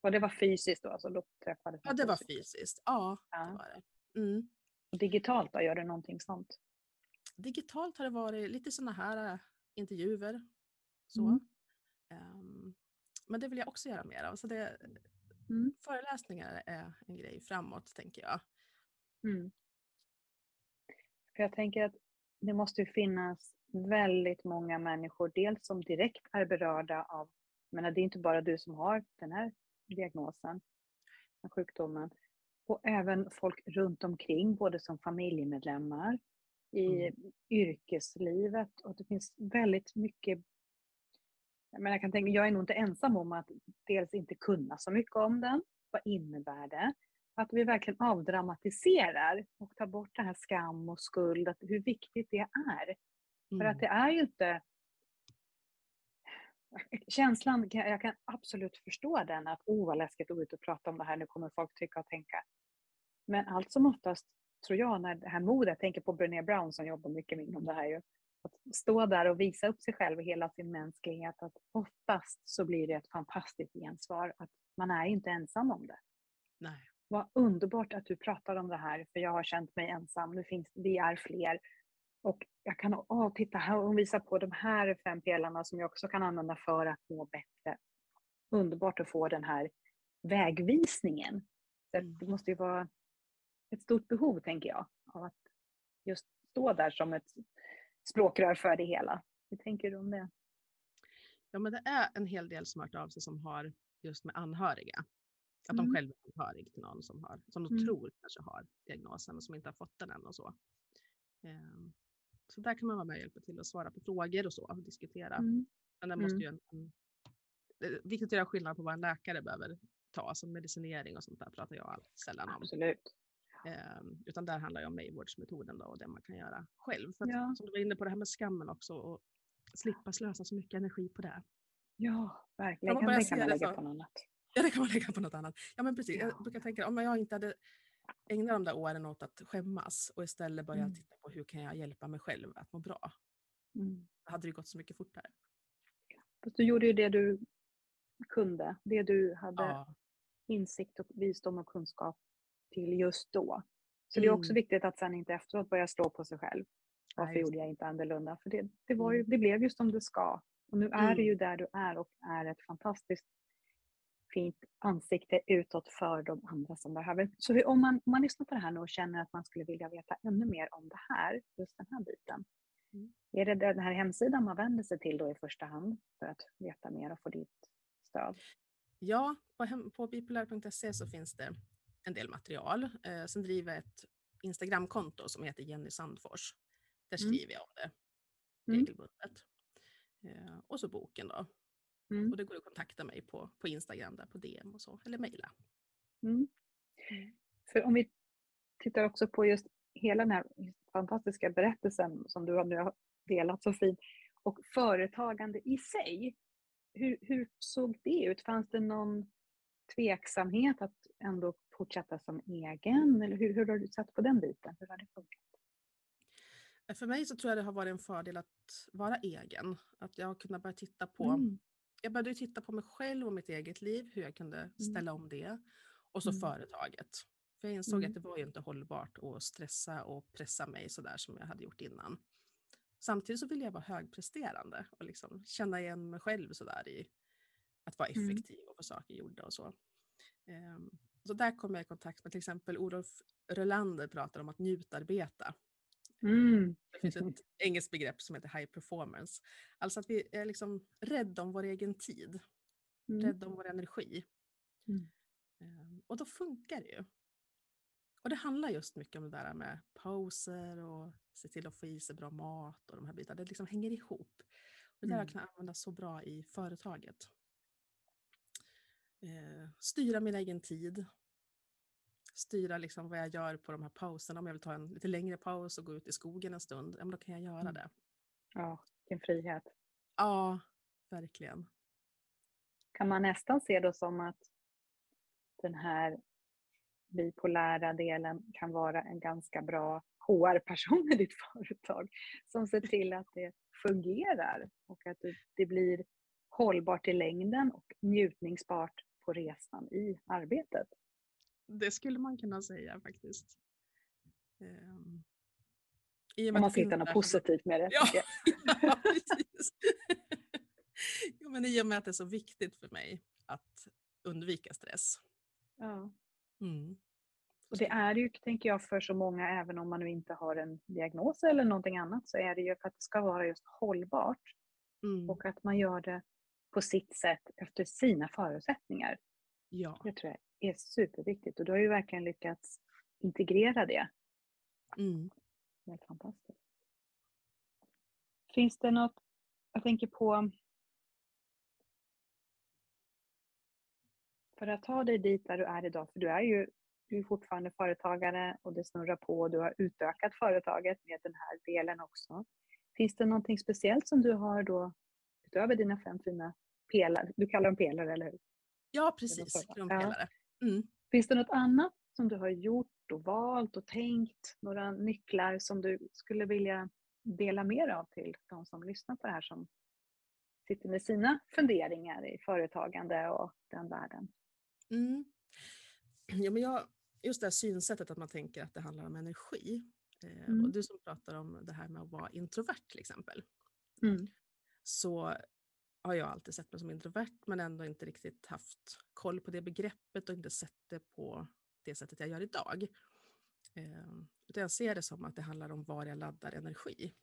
Och det var fysiskt då? Alltså då träffades ja, det var fysiskt. Ja, ja. det var det. Mm. Digitalt då, gör du någonting sånt? Digitalt har det varit lite sådana här äh, intervjuer. Så. Mm. Um, men det vill jag också göra mer av. Så det, mm. Föreläsningar är en grej framåt, tänker jag. Mm. För jag tänker att det måste finnas väldigt många människor, dels som direkt är berörda av, menar det är inte bara du som har den här diagnosen, den sjukdomen, och även folk runt omkring, både som familjemedlemmar, i mm. yrkeslivet och det finns väldigt mycket jag, menar, jag kan tänka, jag är nog inte ensam om att dels inte kunna så mycket om den. Vad innebär det? Att vi verkligen avdramatiserar och tar bort det här skam och skuld, att hur viktigt det är. Mm. För att mm. det är ju inte... Känslan, jag kan absolut förstå den, att oh vad läskigt att gå ut och prata om det här, nu kommer folk tycka och tänka. Men allt som oftast, tror jag, när det här modet, jag tänker på Brené Brown som jobbar mycket med om det här ju. att stå där och visa upp sig själv och hela sin mänsklighet, att oftast så blir det ett fantastiskt gensvar, att man är inte ensam om det. Nej. Vad underbart att du pratar om det här, för jag har känt mig ensam. Nu finns vi är fler. Och jag kan, åh, titta här, hon visar på de här fem pelarna som jag också kan använda för att må bättre. Underbart att få den här vägvisningen. Så det måste ju vara ett stort behov, tänker jag, av att just stå där som ett språkrör för det hela. Hur tänker du om det? Ja, men det är en hel del som har hört av sig som har just med anhöriga. Att Mm. de själva är anhörig till någon som, har, som de Mm. tror kanske har diagnosen och som inte har fått den än och så. Ehm, Så där kan man vara med och hjälpa till att svara på frågor och så och diskutera. Mm. Men det måste Mm. ju en, en, viktigt att göra skillnad på vad en läkare behöver ta, som medicinering och sånt där pratar jag sällan om. Absolut. Ehm, utan där handlar det om Maywårdsmetoden då och det man kan göra själv. För att, Ja. Som du var inne på det här med skammen också och slippa slösa så mycket energi på det. Ja, verkligen. Man det kan man lägga på något annat. Ja, det kan man lägga på något annat. Ja, men precis. Ja. Jag brukar tänka om jag inte hade ägnat de där åren åt att skämmas och istället börja Mm. titta på hur kan jag hjälpa mig själv att må bra. Mm. Då hade det gått så mycket fortare. Fast du gjorde ju det du kunde, det du hade Ja, insikt och visdom och kunskap till just då. Så det är också Mm. viktigt att sen inte efteråt börja slå på sig själv. Varför just gjorde jag inte annorlunda? För det, det, var ju, Mm. det blev ju som det ska. Och nu är du Mm. ju där du är och är ett fantastiskt fint ansikte utåt för de andra som behöver. Så om, man, om man lyssnar på det här nu och känner att man skulle vilja veta ännu mer om det här, just den här biten. Mm. Är det den här hemsidan man vänder sig till då i första hand för att veta mer och få ditt stöd? ja på, på bipolär.se så finns det en del material. Eh, sen driver jag ett Instagramkonto som heter Jenny Sandfors. Där Mm. skriver jag om det Mm. regelbundet. Eh, och så boken då. Mm. Och det går att kontakta mig på, på Instagram där på DM och så, eller mejla. Mm. Mm. För om vi tittar också på just hela den här fantastiska berättelsen som du har nu har delat så fint och företagande i sig. Hur, hur såg det ut? Fanns det någon tveksamhet att ändå fortsätta som egen? Eller hur, hur har du sett på den biten? Hur har det funkat? För mig så tror jag det har varit en fördel att vara egen. Att jag har kunnat börja titta på, Mm. Jag började titta på mig själv och mitt eget liv, hur jag kunde ställa om det. Och så Mm. företaget. För jag insåg Mm. att det var ju inte hållbart att stressa och pressa mig sådär som jag hade gjort innan. Samtidigt så ville jag vara högpresterande och liksom känna igen mig själv sådär i att vara Mm. effektiv och få saker gjorda och så. Ehm, så där kom jag i kontakt med till exempel Olof Rölander pratar om att njutarbeta. Mm. Det finns ett engelskt begrepp som heter high performance. Alltså att vi är liksom rädda om vår egen tid, Mm. rädda om vår energi. Mm. Ehm, Och då funkar det ju. Och det handlar just mycket om det där med pauser och se till att få i sig bra mat och de här bitarna. Det liksom hänger ihop. Och det där har jag Mm. kunnat använda så bra i företaget. Eh, styra min egen tid. Styra liksom vad jag gör på de här pauserna. Om jag vill ta en lite längre paus och gå ut i skogen en stund, ja, men då kan jag göra Mm. det. Ja, vilken frihet. Ja, verkligen. Kan man nästan se det som att den här bipolära delen kan vara en ganska bra HR-person i ditt företag som ser till att det fungerar och att det- det blir hållbart i längden och njutningsbart på resan i arbetet. Det skulle man kunna säga faktiskt. Med Om man ska hitta något positivt med det. Ja, ja precis. jo, men I och med att det är så viktigt för mig att undvika stress. Ja. Mm. Och det är ju, tänker jag, för så många, även om man nu inte har en diagnos eller någonting annat, så är det ju för att det ska vara just hållbart Mm. och att man gör det på sitt sätt efter sina förutsättningar. Ja. Det tror jag är superviktigt och du har ju verkligen lyckats integrera det. Mm. Helt fantastiskt. Finns det något, jag tänker på, för att ta dig dit där du är idag, för du är ju du är fortfarande företagare och det snurrar på och du har utökat företaget med den här delen också. Finns det någonting speciellt som du har då, utöver dina fem fina pelare, du kallar dem pelare eller hur? ja, precis. så. Ja. Mm. Finns det något annat som du har gjort och valt och tänkt? Några nycklar som du skulle vilja dela mer av till de som lyssnar på det här som sitter med sina funderingar i företagande och den världen? Mm. Ja, men jag, just det här synsättet att man tänker att det handlar om energi. Eh, Mm. Och du som pratar om det här med att vara introvert till exempel. Mm. Så har jag alltid sett mig som introvert men ändå inte riktigt haft koll på det begreppet och inte sett det på det sättet jag gör idag. Eh, utan jag ser det som att det handlar om var jag laddar energi.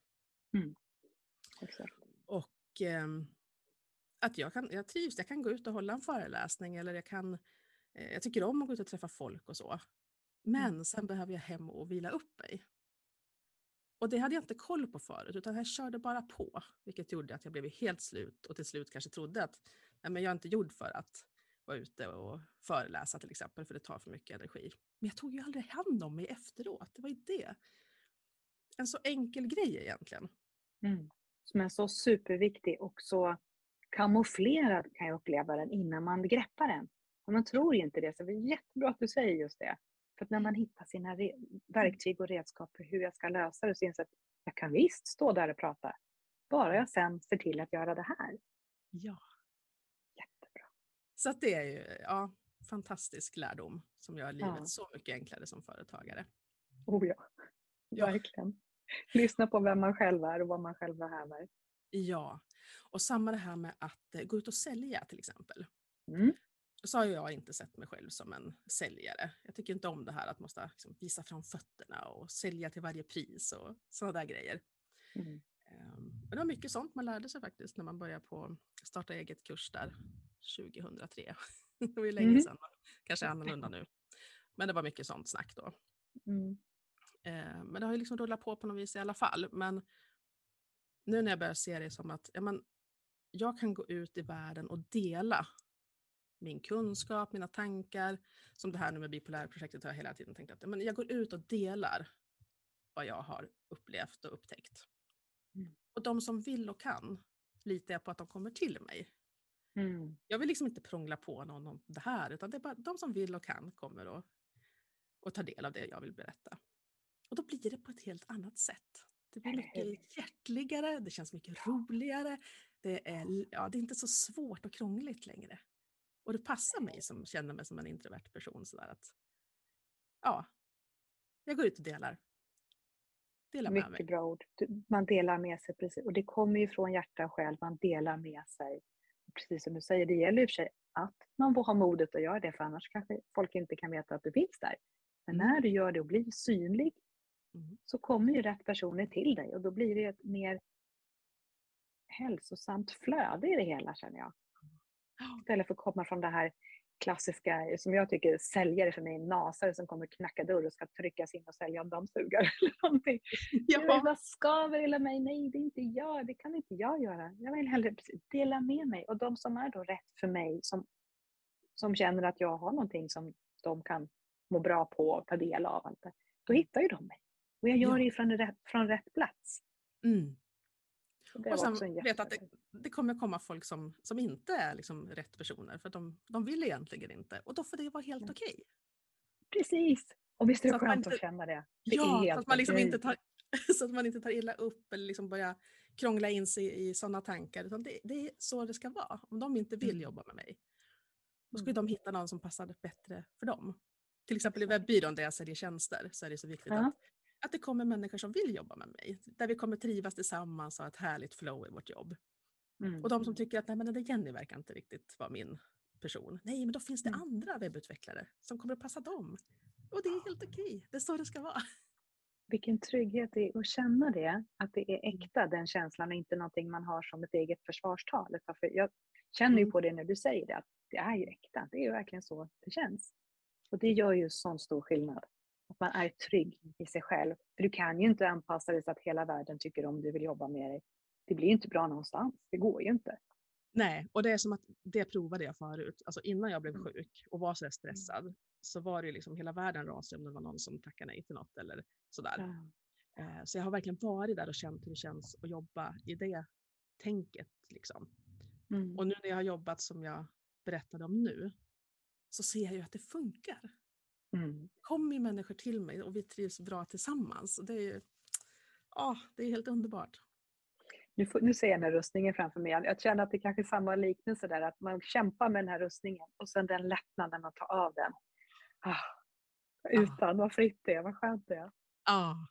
Exakt. Och ehm, att jag, kan, jag trivs, jag kan gå ut och hålla en föreläsning eller jag kan, eh, jag tycker om att gå ut och träffa folk och så. Men sen behöver jag hem och vila upp mig. Och det hade jag inte koll på förut utan jag körde bara på. Vilket gjorde att jag blev helt slut och till slut kanske trodde att nej, men jag är inte gjord för att vara ute och föreläsa till exempel för det tar för mycket energi. Men jag tog ju aldrig hand om mig efteråt, det var ju det. En så enkel grej egentligen. Mm. Som är så superviktig och så kamouflerad kan jag uppleva den innan man greppar den. Och man tror ju inte det, så det är jättebra att du säger just det. För att när man hittar sina re- verktyg och redskap för hur jag ska lösa det så inser jag att jag kan visst stå där och prata. Bara jag sen ser till att göra det här. Ja. Jättebra. Så att det är ju ja, fantastisk lärdom som gör livet Ja. så mycket enklare som företagare. Oh ja, Ja. verkligen. Lyssna på vem man själv är och vad man själv behöver. Ja, och samma det här med att eh, gå ut och sälja till exempel. Mm. Så har jag inte sett mig själv som en säljare. Jag tycker inte om det här att måste liksom visa fram fötterna och sälja till varje pris och sådana där grejer. Mm. Ehm, Men det var mycket sånt man lärde sig faktiskt när man började på starta eget-kurs där 2003. Det var ju länge Mm. sedan, kanske annorlunda nu. Men det var mycket sånt snack då. Mm. Eh, Men det har ju liksom rullat på på något vis i alla fall. Men nu när jag börjar se det som att ja, men, jag kan gå ut i världen och dela min kunskap, mina tankar. Som det här nu med bipolärprojektet har jag hela tiden tänkt att men jag går ut och delar vad jag har upplevt och upptäckt. Mm. Och de som vill och kan litar jag på att de kommer till mig. Mm. Jag vill liksom inte prångla på någon om det här, utan det är bara de som vill och kan kommer och, och tar del av det jag vill berätta. Och då blir det på ett helt annat sätt. Det blir mycket hjärtligare, det känns mycket roligare, det är, ja, det är inte så svårt och krångligt längre. Och det passar mig som känner mig som en introvert person sådär att ja, jag går ut och delar. Delar med mig. Mycket bra ord. Man delar med sig precis. Och det kommer ju från hjärta och själ. Man delar med sig. Precis som du säger, det gäller i och för sig att man får ha modet att göra det. För annars kanske folk inte kan veta att du finns där. Men Mm. när du gör det och blir synlig Mm. så kommer ju rätt personer till dig. Och då blir det ett mer hälsosamt flöde i det hela känner jag. Istället för att komma från det här klassiska, som jag tycker säljare för mig är nasare som kommer knacka dörr och ska tryckas in och sälja en dammsugare eller någonting. Ja. Vad skaver hela mig? Nej, det är inte jag. Det kan inte jag göra. Jag vill hellre dela med mig. Och de som är då rätt för mig, som, som känner att jag har någonting som de kan må bra på och ta del av, allt det, då hittar ju de mig. Och jag gör Ja. det från rätt, från rätt plats. mm. Så det Och sen en vet att det, jätte- det kommer komma folk som, som inte är liksom rätt personer för att de, de vill egentligen inte. Och då får det vara helt Mm. okej. Precis! Och visst är Så det att man skönt inte- att känna det. Det Ja, så att, man liksom inte tar, så att man inte tar illa upp eller liksom börjar krångla in sig i sådana tankar. Utan det, det är så det ska vara. Om de inte vill Mm. jobba med mig, då ska Mm. de hitta någon som passar bättre för dem. Till exempel i webbyrån där jag säljer tjänster så är det så viktigt Ja. att, att det kommer människor som vill jobba med mig. Där vi kommer trivas tillsammans och ha ett härligt flow i vårt jobb. Mm. Och de som tycker att nej, men den där Jenny verkar inte riktigt vara min person. Nej, men då finns det Mm. andra webbutvecklare som kommer att passa dem. Och det är helt okej. Det är så det ska vara. Vilken trygghet det är att känna det, att det är äkta, den känslan och inte någonting man har som ett eget försvarstal. För jag känner ju Mm. på det när du säger det, att det är ju äkta. Det är ju verkligen så det känns. Och det gör ju sån stor skillnad. Att man är trygg i sig själv. För du kan ju inte anpassa dig så att hela världen tycker om du vill jobba med dig. Det blir inte bra någonstans. Det går ju inte. Nej, och det är som att det provade jag förut. Alltså innan jag blev Mm. sjuk och var så där stressad så var det ju liksom hela världen rasade om det var någon som tackade nej till något eller sådär. Eh, Så jag har verkligen varit där och känt hur det känns att jobba i det tänket. Liksom. Mm. Och nu när jag har jobbat som jag berättade om nu så ser jag ju att det funkar. Mm. Kommer ju människor till mig och vi trivs bra tillsammans. Och det är ju, Ja, det är helt underbart. Nu, får, nu ser jag den här rustningen framför mig. Jag känner att det kanske är samma liknelse där, att man kämpar med den här rustningen och sen den lättnaden när man tar av den. Ah, utan, vad fritt det är, vad skönt det är. Ja.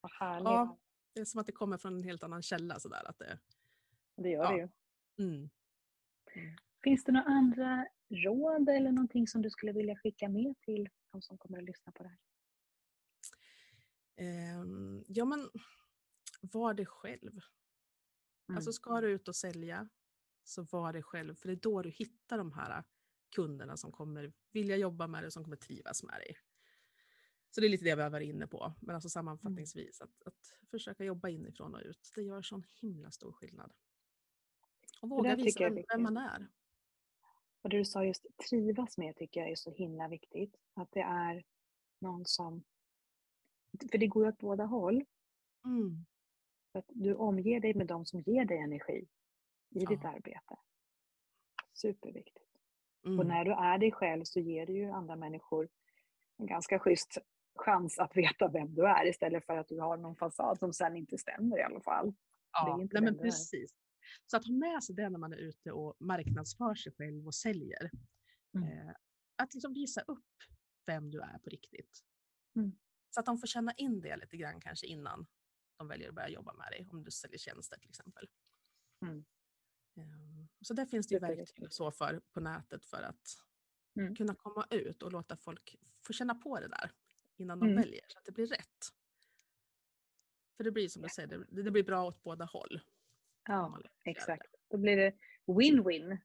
Vad härligt. ja, det är som att det kommer från en helt annan källa. Sådär, att det, Det gör ja. det ju. mm. Finns det några andra råd eller någonting som du skulle vilja skicka med till de som kommer att lyssna på det här? Ehm, ja, men var det själv. Mm. Alltså ska du ut och sälja, så var det själv. För det är då du hittar de här kunderna som kommer vilja jobba med dig som kommer trivas med dig. Så det är lite det vi har varit inne på. Men alltså sammanfattningsvis, att, att försöka jobba inifrån och ut, det gör sån himla stor skillnad. Och våga visa vem, vem man är. Och det du sa just trivas med tycker jag är så himla viktigt. Att det är någon som... För det går ju åt båda håll. Mm. Att du omger dig med de som ger dig energi i ditt Ja. arbete. Superviktigt. Mm. Och när du är dig själv så ger du ju andra människor en ganska schysst chans att veta vem du är istället för att du har någon fasad som sen inte stämmer i alla fall. Ja, nej, men precis. Så att ha med sig det när man är ute och marknadsför sig själv och säljer. Mm. Eh, att liksom visa upp vem du är på riktigt. Mm. Så att de får känna in det lite grann kanske innan de väljer att börja jobba med dig, om du säljer tjänster till exempel. Mm. Ehm, Så där finns det ju verktyg så för på nätet för att Mm. kunna komma ut och låta folk få känna på det där innan de Mm. väljer så att det blir rätt. För det blir som du säger, det, det blir bra åt båda håll. Ja, exakt. Då blir det win-win.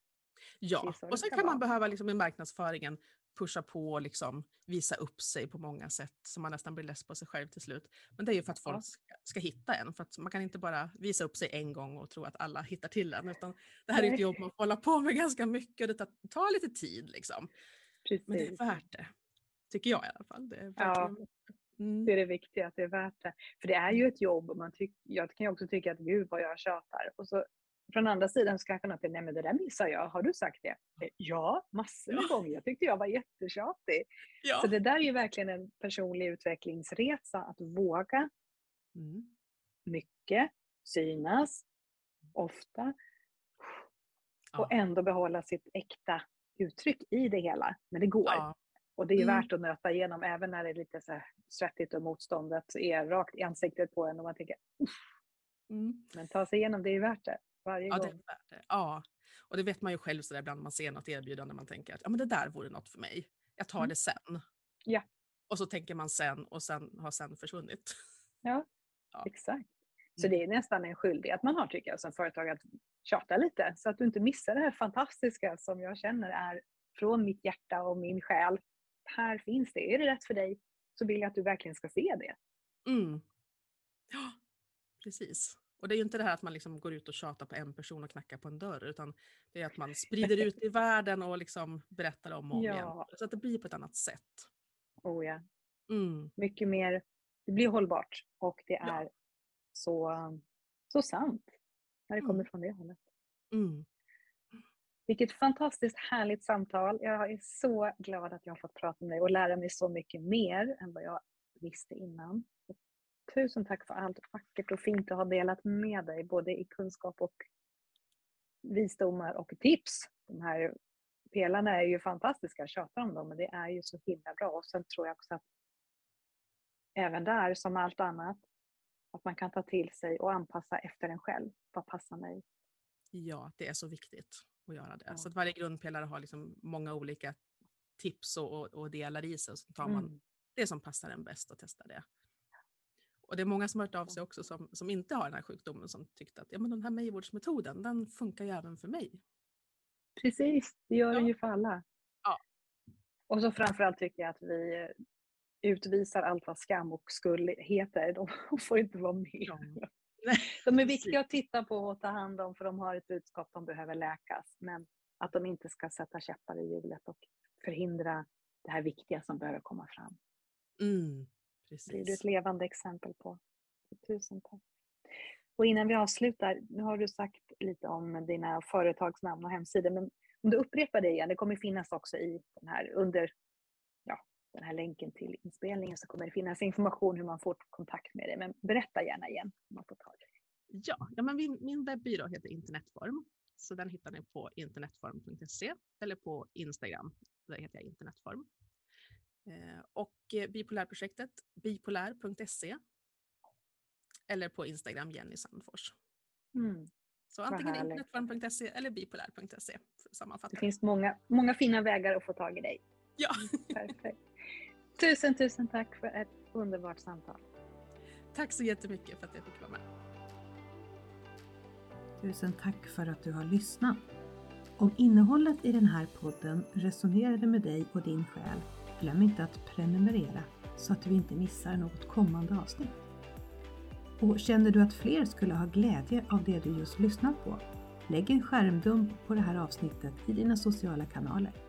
Ja, och sen kan man behöva liksom i marknadsföringen pusha på och liksom visa upp sig på många sätt så man nästan blir less på sig själv till slut. Men det är ju för att folk ska, ska hitta en. För att man kan inte bara visa upp sig en gång och tro att alla hittar till en. Utan det här är ett jobb man får hålla på med ganska mycket och det tar, tar lite tid. Liksom. Precis. Men det är värt det. Tycker jag i alla fall. Det är Ja. Mm. Det är det viktiga, att det är värt det. För det är ju ett jobb och man tyck, jag kan ju också tycka att gud vad jag tjatar. Och så från andra sidan så kanske någon säger, nej men det där missar jag, har du sagt det? Eh, Ja, massor med Ja. gånger. Jag tyckte jag var jättetjatig. Ja. Så det där är ju verkligen en personlig utvecklingsresa, att våga Mm. mycket, synas, ofta och Ja. ändå behålla sitt äkta uttryck i det hela. Men det går. Ja. Och det är Mm. värt att nöta igenom även när det är lite så svettigt och motståndet är rakt i ansiktet på en och man tänker, Mm. men ta sig igenom, det är värt det. Varje Ja, det är gång. värt det. Ja, och det vet man ju själv så där ibland när man ser något erbjudande man tänker att ja, men det där vore något för mig. Jag tar Mm. det sen. Ja. Och så tänker man sen och sen har sen försvunnit. Ja, Ja. exakt. Så Mm. det är nästan en skyldighet man har tycker jag som företag att tjata lite så att du inte missar det här fantastiska som jag känner är från mitt hjärta och min själ. Här finns det. Är det rätt för dig så vill jag att du verkligen ska se det. Mm. Ja, precis. Och det är ju inte det här att man liksom går ut och tjatar på en person och knackar på en dörr, utan det är att man sprider ut i världen och liksom berättar om och om Ja. igen. Så att det blir på ett annat sätt. Oh ja. Mm. Mycket mer. Det blir hållbart och det Ja. är så, så sant när det Mm. kommer från det hållet. Mm. Vilket fantastiskt härligt samtal. Jag är så glad att jag har fått prata med dig och lära mig så mycket mer än vad jag visste innan. Och tusen tack för allt vackert och fint du har delat med dig, både i kunskap och visdomar och tips. De här pelarna är ju fantastiska, jag tjatar om dem, men det är ju så himla bra. Och sen tror jag också att även där, som allt annat, att man kan ta till sig och anpassa efter en själv. Vad passar mig? Ja, det är så viktigt att göra det. Ja. Så att varje grundpelare har liksom många olika tips och, och, och delar i sig. Och så tar man Mm. det som passar en bäst och testar det. Och det är många som har hört av sig också som, som inte har den här sjukdomen som tyckte att ja, men den här Maywoods-metoden, den funkar ju även för mig. Precis, det gör Ja. det ju för alla. Ja. Och så framförallt tycker jag att vi utvisar allt vad skam och skuld heter. De får inte vara med. Ja. De är precis. viktiga att titta på och ta hand om för de har ett budskap de behöver läkas. Men att de inte ska sätta käppar i hjulet och förhindra det här viktiga som behöver komma fram. Mm, Det är du precis. ett levande exempel på. Tusen tack. Och innan vi avslutar, nu har du sagt lite om dina företagsnamn och hemsidor, men om du upprepar det igen, det kommer finnas också i den här under, den här länken till inspelningen så kommer det finnas information hur man får kontakt med dig. Men berätta gärna igen hur man får tag. Ja, ja men min, min webbyrå heter Internetform. Så den hittar ni på internetform.se eller på Instagram. Där heter jag Internetform. Eh, och eh, bipolärprojektet bipolär.se eller på Instagram Jenny Sandfors. Mm. Så antingen internetform.se eller bipolär.se. Det finns många, många fina vägar att få tag i dig. Ja. Perfekt. Tusen, tusen tack för ett underbart samtal. Tack så jättemycket för att jag fick vara med. Tusen tack för att du har lyssnat. Om innehållet i den här podden resonerade med dig och din själ, glöm inte att prenumerera så att du inte missar något kommande avsnitt. Och känner du att fler skulle ha glädje av det du just lyssnat på? Lägg en skärmdump på det här avsnittet i dina sociala kanaler.